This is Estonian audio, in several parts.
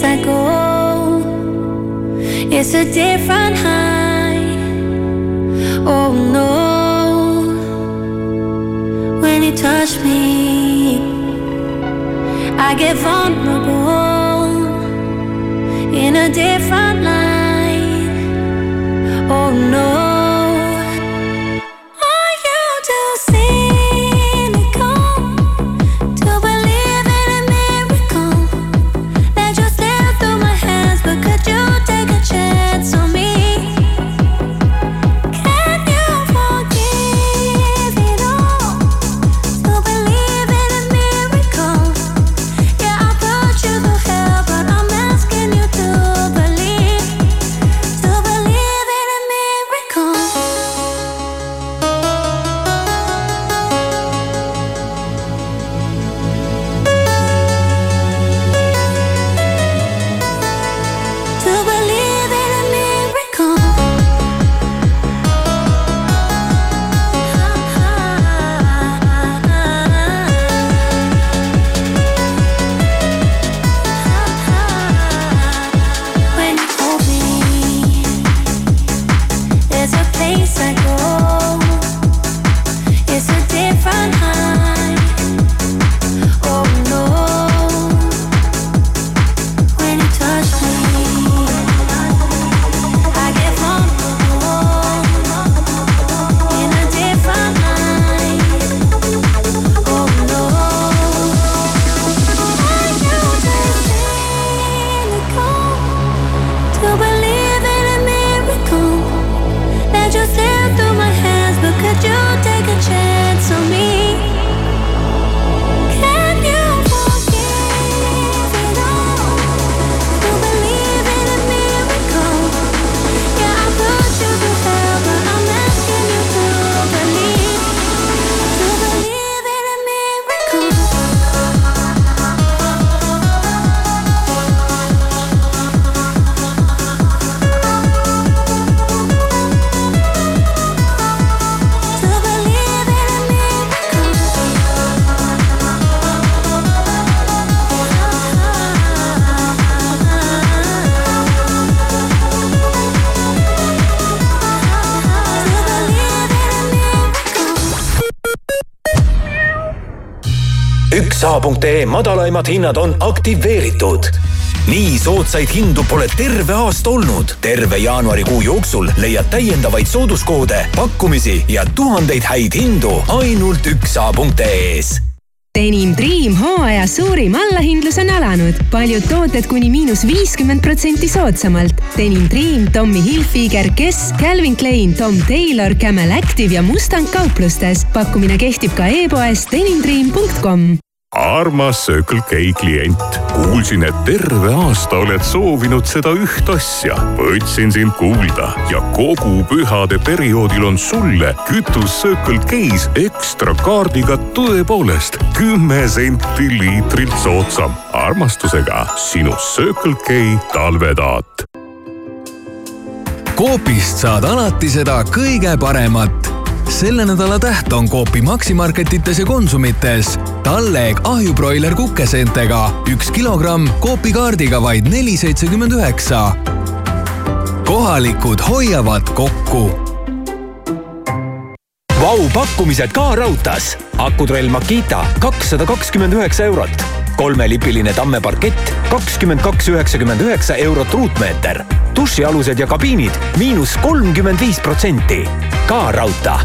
place I go. It's a different high. Üks A.ee madalaimad hinnad on aktiveeritud. nii soodsaid hindu pole terve aasta olnud. terve jaanuarikuu jooksul leiad täiendavaid sooduskoode, pakkumisi ja tuhandeid häid hindu ainult üks A.ee-s Denim Dream hooaja suurim allahindlus on alanud. paljud tooted kuni miinus viiskümmend protsenti soodsamalt. Denim Dream, Tommy Hilfiger, Guess, Calvin Klein, Tom Taylor, Camel Active ja Mustang kauplustes. pakkumine kehtib ka e-poes denimdream.com armas Circle K klient, kuulsin, et terve aasta oled soovinud seda üht asja. võtsin sind kuulda ja kogu pühade perioodil on sulle kütus Circle K-s ekstra kaardiga tõepoolest kümme senti liitrilt soodsam. armastusega sinu Circle K talvetaat. Coopist saad alati seda kõige paremat. Selle nädala täht on Coopi Maximarketites ja Konsumites. talleg ahjubroiler kukeseentega üks kilogramm Coopi kaardiga vaid neli seitsekümmend üheksa. kohalikud hoiavad kokku Vau-pakkumised ka raudtees. akutrell Makita kakssada kakskümmend üheksa eurot. kolmelipiline Tamme parkett kakskümmend kaks üheksakümmend üheksa eurot ruutmeeter. dušialused ja kabiinid miinus kolmkümmend viis protsenti. ka raudtee.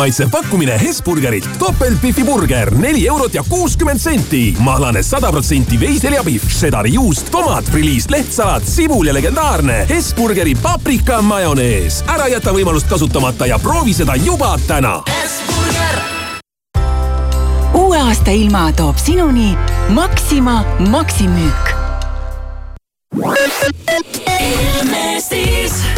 Maitsev pakkumine Hesburgerilt. topeltbifi burger, neli eurot ja kuuskümmend senti. mahlane sada protsenti veiseljapihv, šedari juust, tomat, friliis, lehtsalat, sibul ja legendaarne Hesburgeri paprika majonees. ära jäta võimalust kasutamata ja proovi seda juba täna. uue aasta ilma toob sinuni Maxima maksimüük. Ilmestis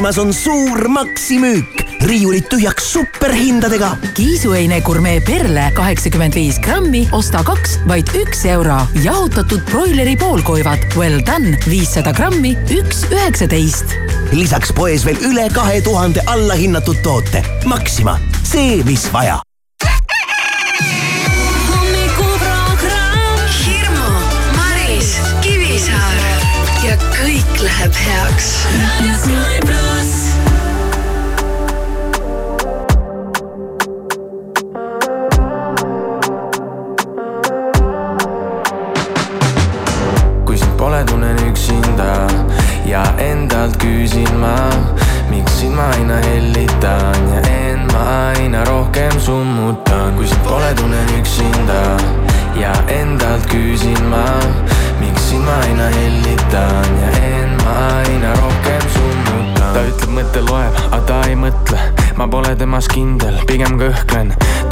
Maximas on suur maksimüük, riiulid tühjaks superhindadega. kiisuheine gurmee perle kaheksakümmend viis grammi, osta kaks, vaid üks euro. jahutatud broileri poolkoivad Well done viissada grammi, üks üheksateist. lisaks poes veel üle kahe tuhande allahinnatud toote. Maxima, see, mis vaja kõik läheb heaks.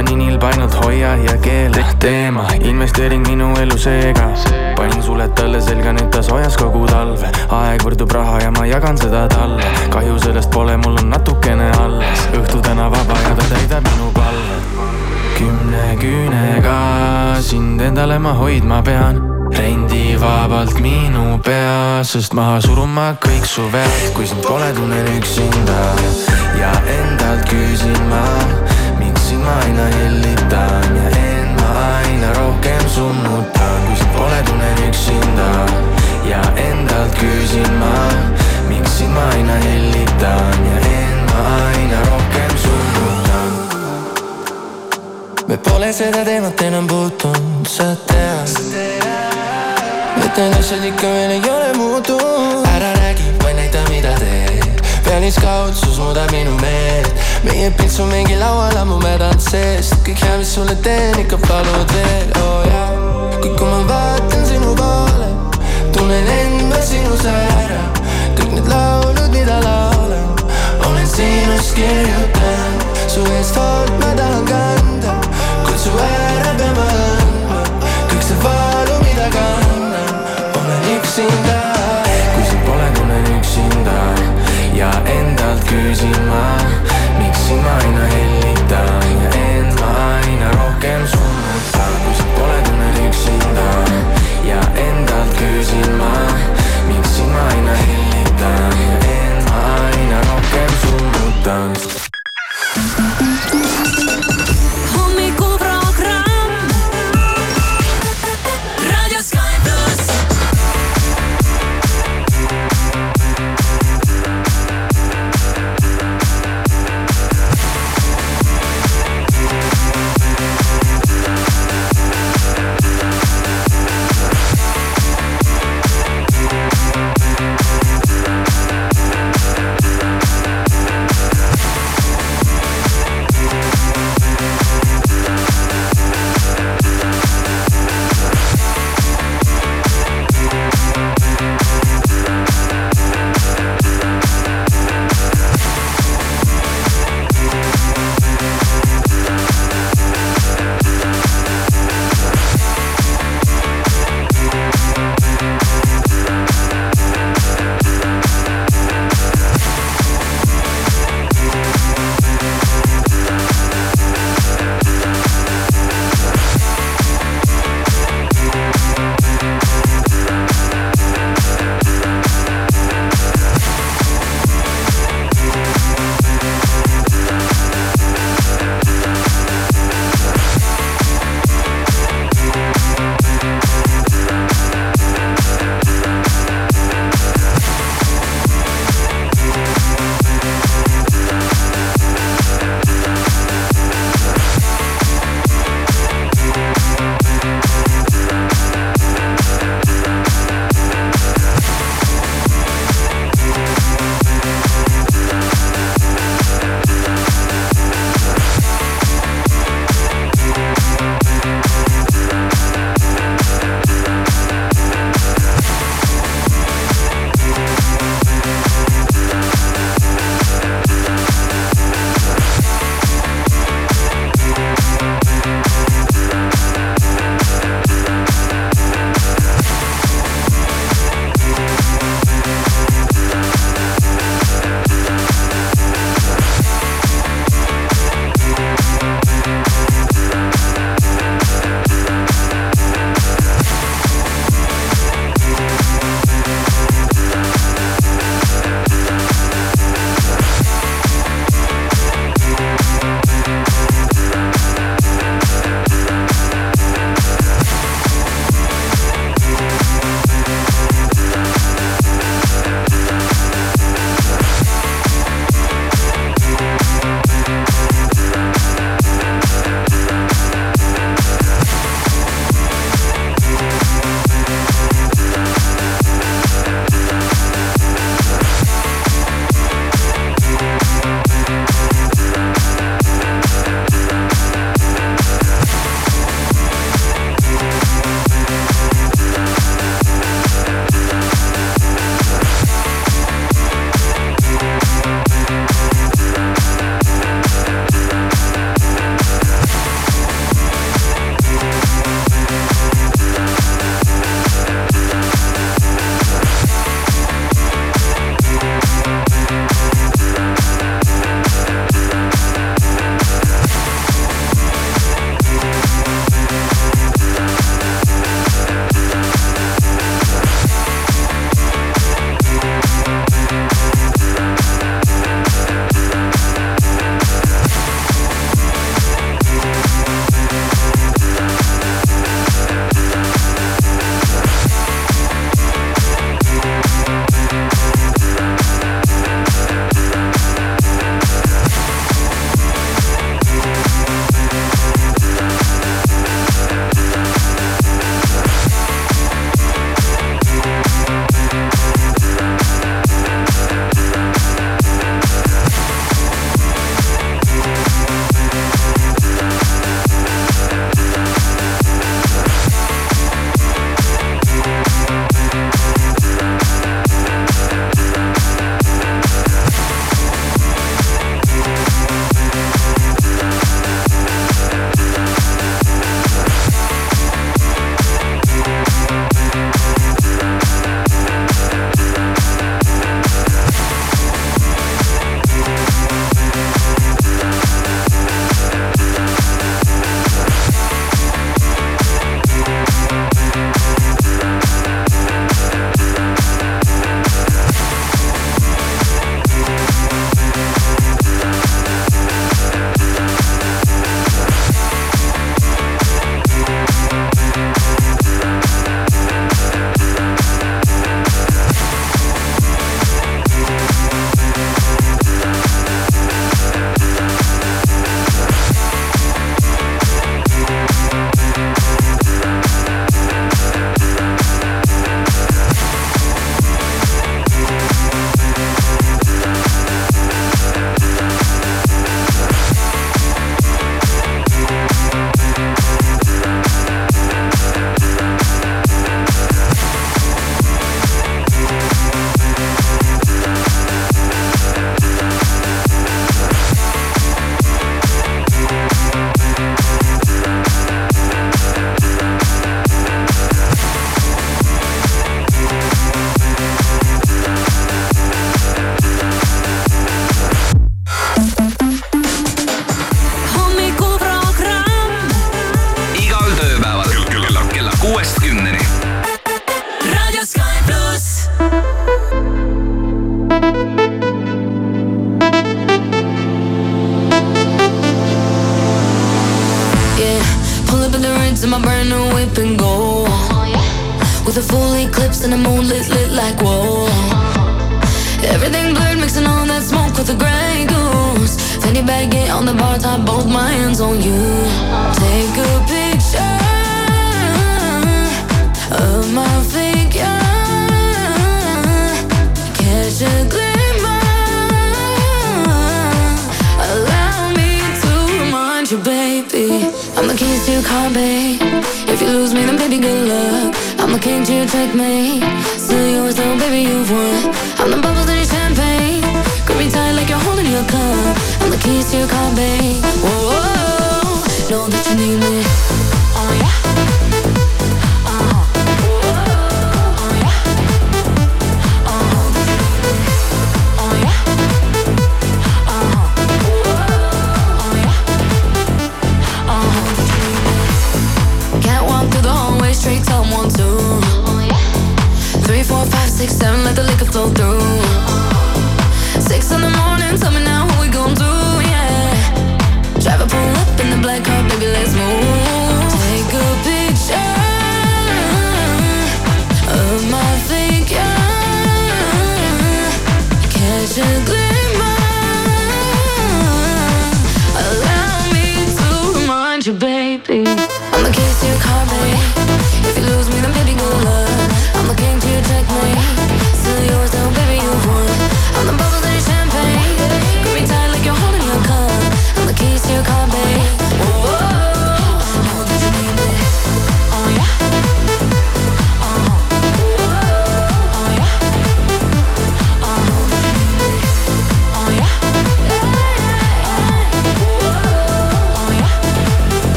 On nii nilb, ainult hoia ja keela teema, investeering minu elu seega. panin suled talle selga, nüüd ta soojas kogu talve. aeg võrdub raha ja ma jagan seda talle. kahju sellest pole, mul on natukene alles. õhtu täna vaba ja ta täidab minu palve. kümne küünega sind endale ma hoidma pean rendivabalt minu pea, sest maha surun ma kõik su vead, kui sind pole, tunnen üksinda ja endalt küsin ma, sind ma aina hellitan ja end ma aina rohkem summutan, kui sind pole, tunnen üksinda ja endalt küsin ma, miks sind ma aina hellitan ja end ma aina rohkem summutan. me pole seda teemat enam puutunud, sa tead. et need asjad ikka veel ei ole muutunud. ära räägi, vaid näita, mida teed. Pealiskaudsus muudab minu meelt. meie pilts on mingi laual ammu mädanud seest. kõik hea, mis sulle teen, ikka palud veel, oo oh, jaa. kuid kui ma vaatan sinu poole, tunnen end ma sinus ära. kõik need laulud, mida laulan, olen sinust kirjutanud. su eest hoolt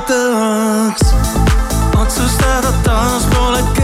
tahaks. otsustada taas pole kerge,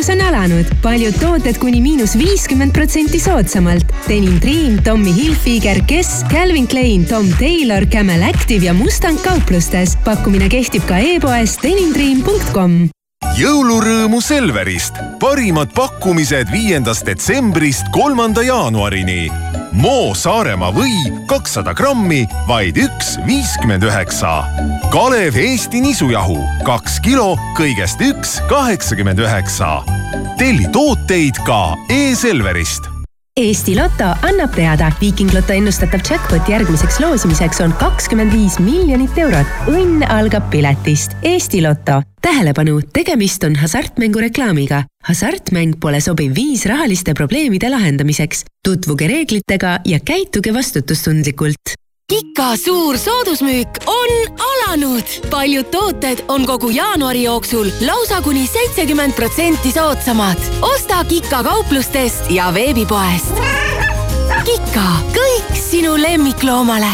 allahindlus on alanud. paljud tooted kuni miinus viiskümmend protsenti soodsamalt. Denim Dream, Tommy Hilfiger, Guess, Calvin Klein, Tom Taylor, Camel Active ja Mustang kauplustes. pakkumine kehtib ka e-poes denimdream.com jõulurõõmu Selverist. parimad pakkumised viiendast detsembrist kolmanda jaanuarini. Moo Saaremaa või kakssada grammi, vaid üks viiskümmend üheksa. Kalev Eesti nisujahu kaks kilo, kõigest üks kaheksakümmend üheksa. telli tooteid ka e-Selverist Eesti Loto annab teada, Viiking Loto ennustatav jackpot järgmiseks loosimiseks on kakskümmend viis miljonit eurot. õnn algab piletist. Eesti Loto. tähelepanu, tegemist on hasartmängureklaamiga. hasartmäng pole sobiv viis rahaliste probleemide lahendamiseks. tutvuge reeglitega ja käituge vastutustundlikult. Kika suur soodusmüük on alanud. paljud tooted on kogu jaanuari jooksul lausa kuni seitsekümmend protsenti soodsamad. osta Kika kauplustest ja veebipoest. Kika, kõik sinu lemmikloomale.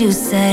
you said.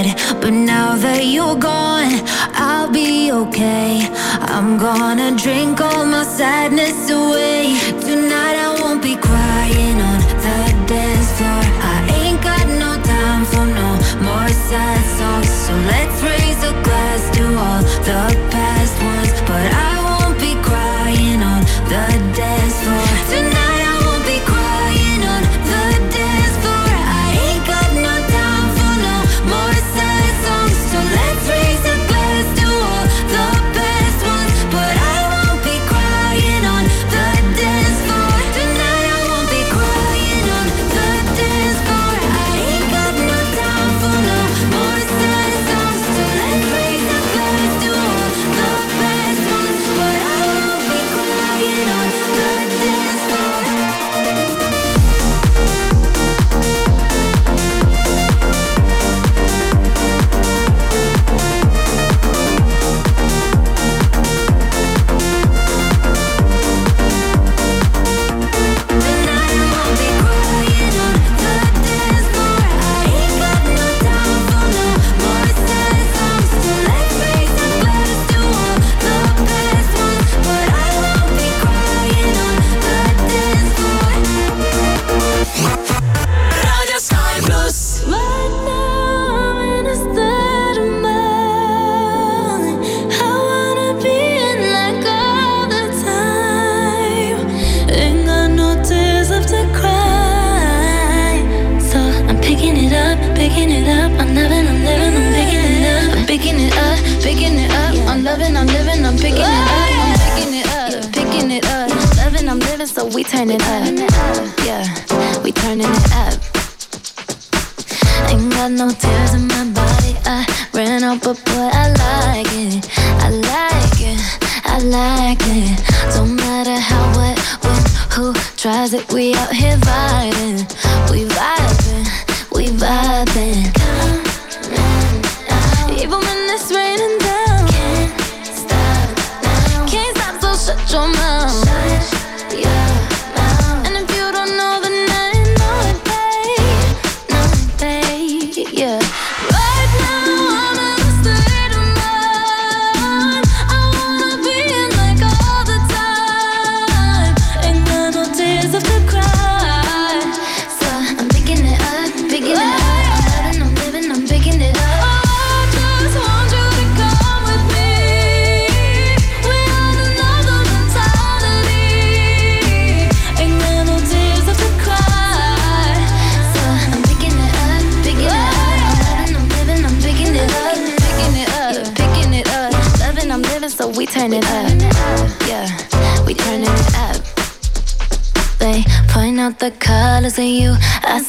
your mind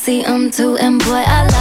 See, I'm too employed. I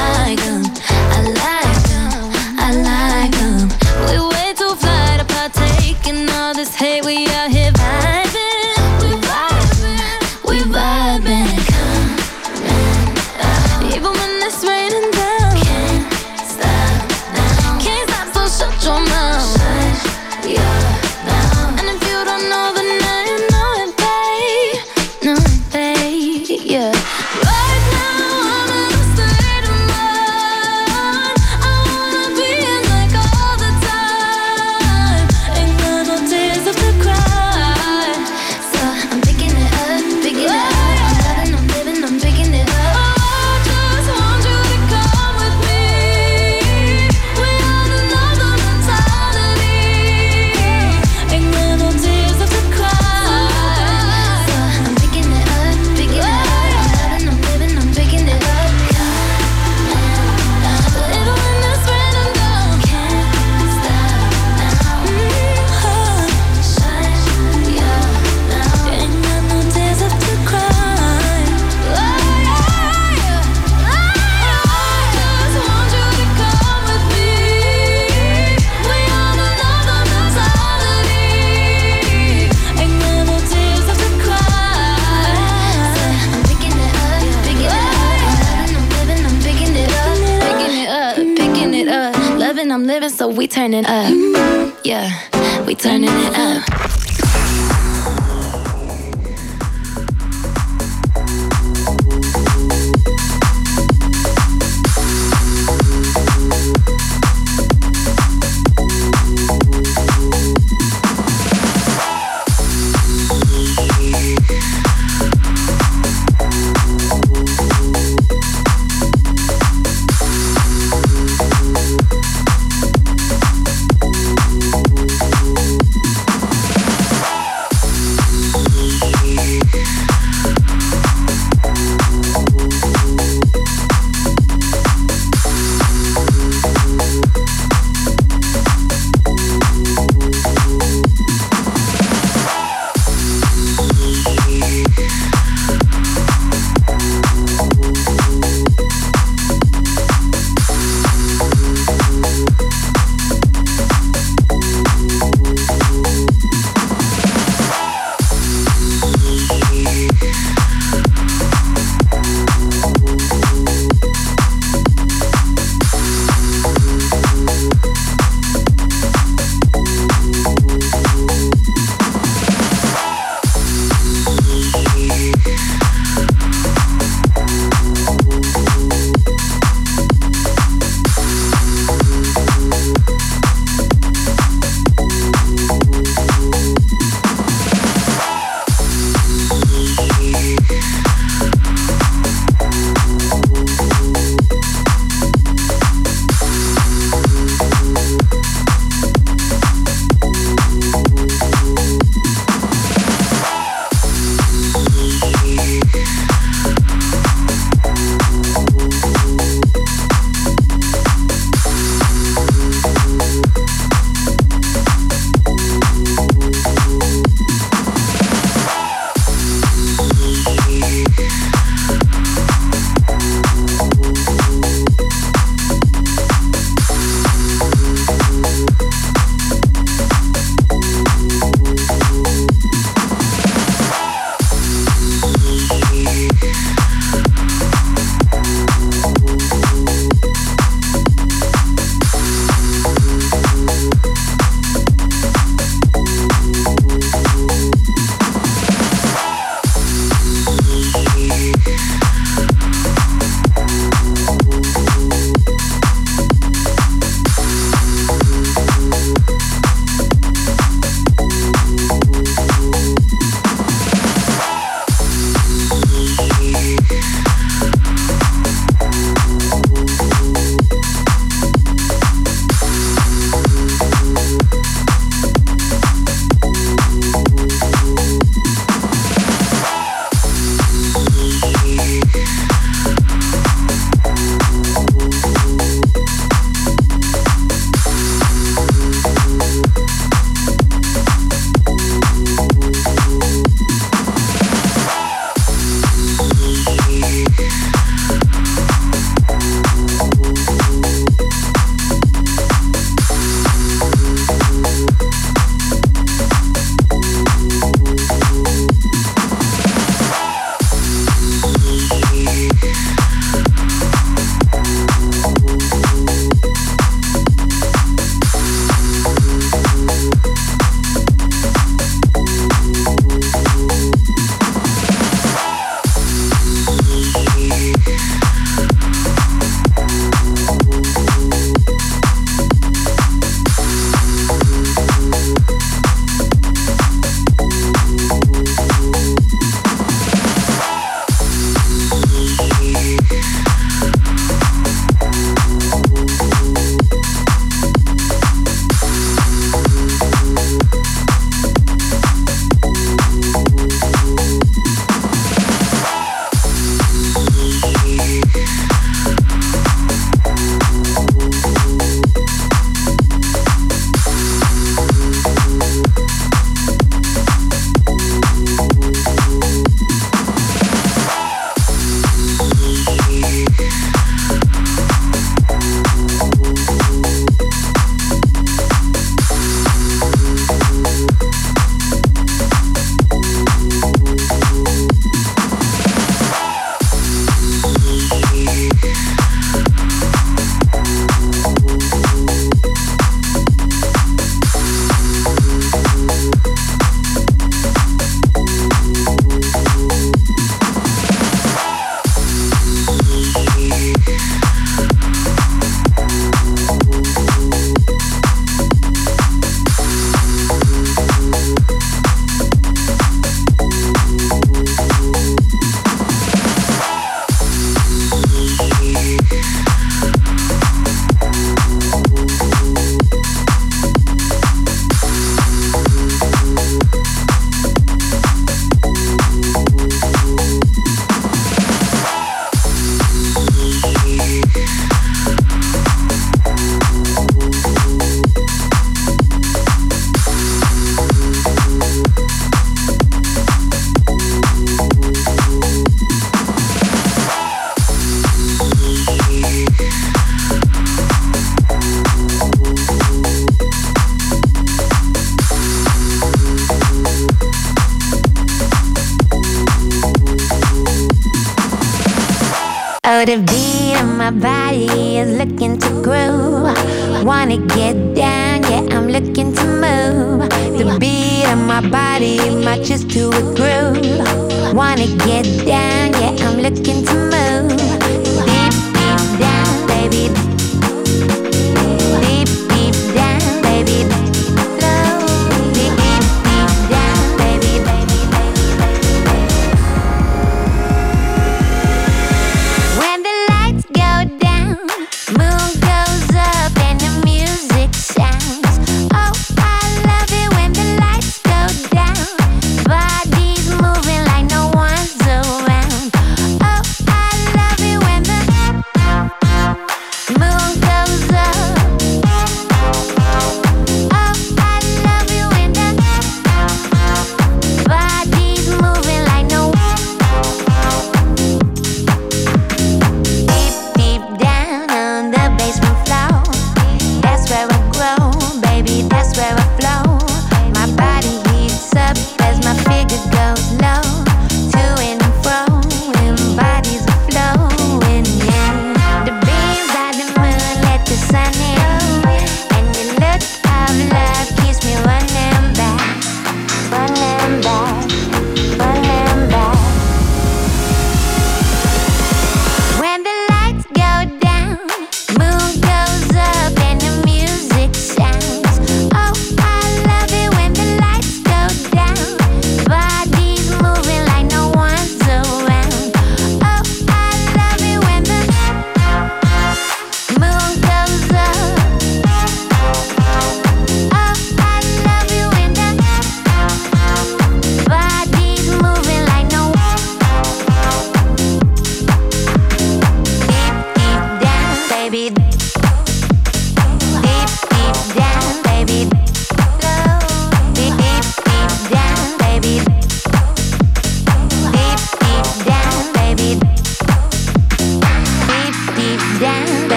so we turning up. Yeah, we turning it up.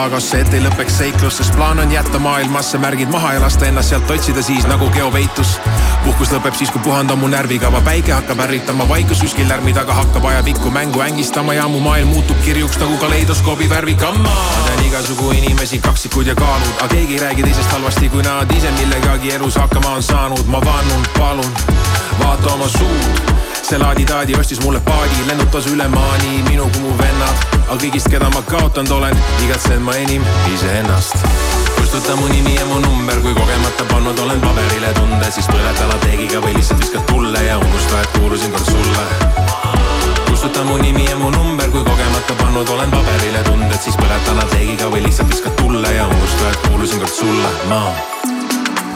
Et ei lõpeks seiklus, sest plaan on jätta maailmasse märgid maha ja lasta ennast sealt otsida siis nagu geopeitus. puhkus lõpeb siis, kui puhand on mu närvikava, päike hakkab ärritama, vaikus kuskil lärmi taga hakkab ajapikku mängu ängistama ja mu maailm muutub kirjuks nagu kaleidoskoobi värvikamma. ma tean igasugu inimesi, kaksikud ja kaalud, aga keegi ei räägi teisest halvasti, kui nad. Ise millegagi elus hakkama on saanud, ma vannun, palun, vaata oma suud. See laadi-taadi ostis mulle paadi, lennutas üle maani minu kui mu vennad, aga kõigist, keda ma kaotanud olen, igatsen ma enim iseennast. kustuta mu nimi ja mu number, kui kogemata pannud olen paberile tunde, siis põleta lateegiga või lihtsalt viskad tulle ja unusta, et kuulusin kord sulle. kustuta mu nimi ja mu number, kui kogemata pannud olen paberile tunded, siis põleta lateegiga või lihtsalt viskad tulle ja unusta, et kuulusin kord sulle, ma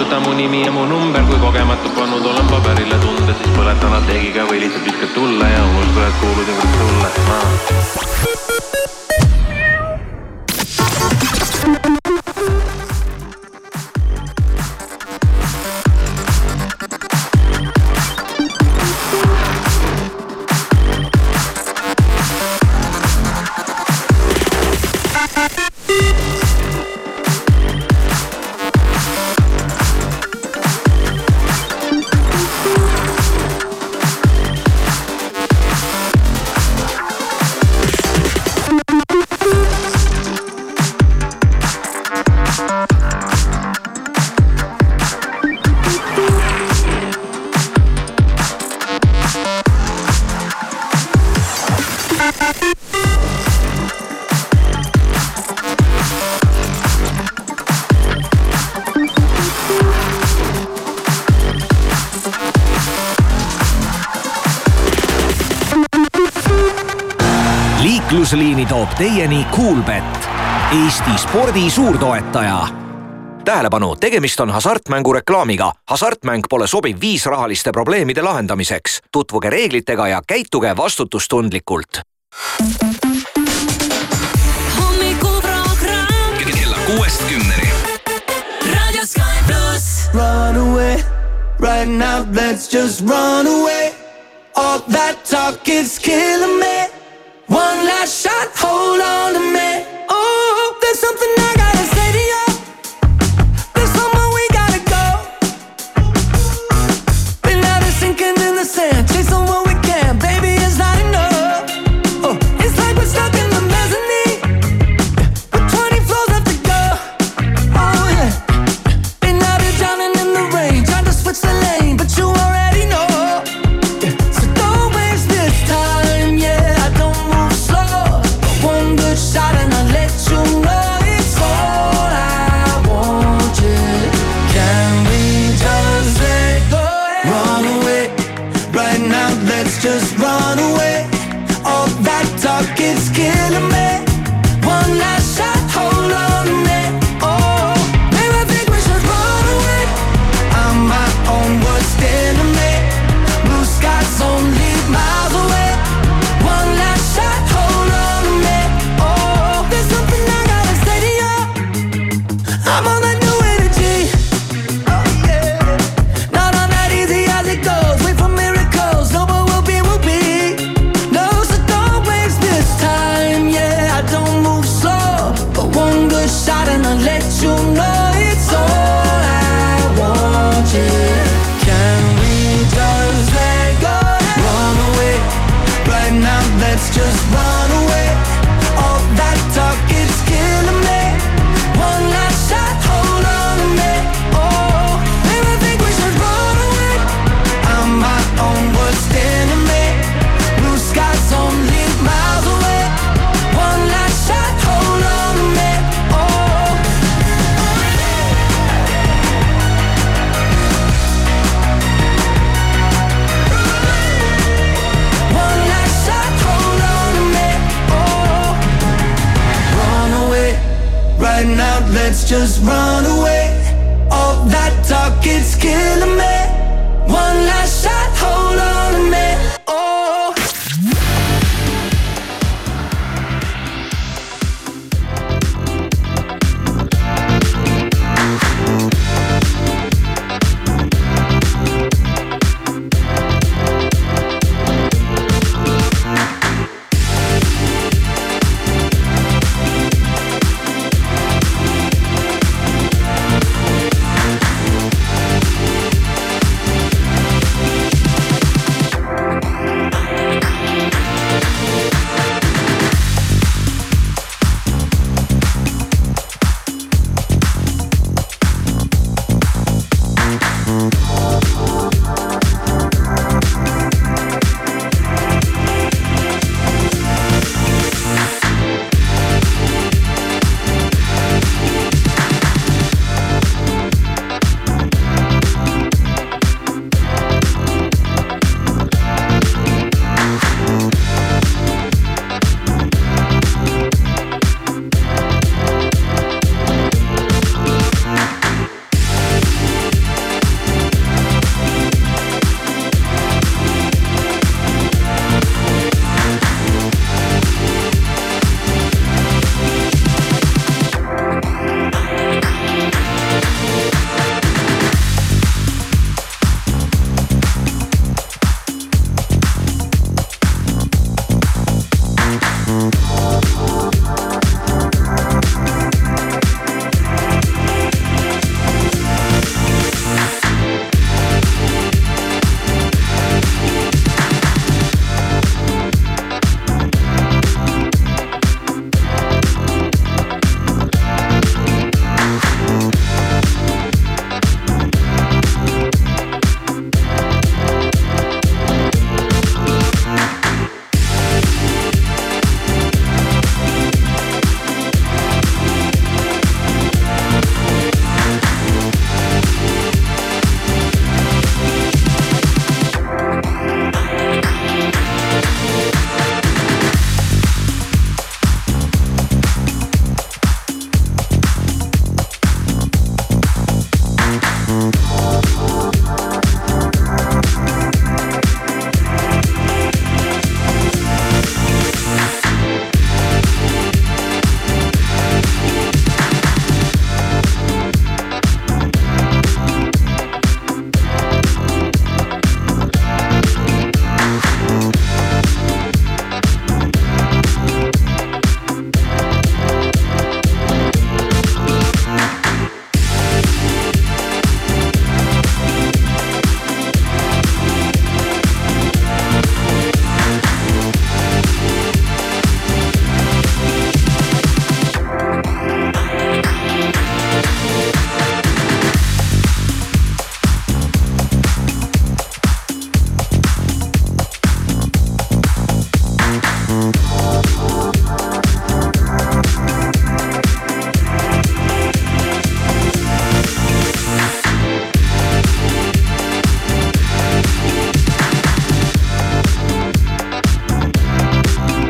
kustuta mu nimi ja mu number, kui kogemata pannud olen paberile tunded, siis põletan lateegiga või lihtsalt viskad tulle ja unusta, et kuulusin kord sulle ma.. teieni Kuulbett, Eesti spordi suurtoetaja. tähelepanu, tegemist on hasartmängureklaamiga. hasartmäng pole sobiv viis rahaliste probleemide lahendamiseks. tutvuge reeglitega ja käituge vastutustundlikult. hommikuprogramm. kella kuuest kümneni. raadio Sky pluss. Run away, right now let's just run away. All that talk is killing me. One last shot, hold on to me. Let's just run away. All that talk, it's killing me.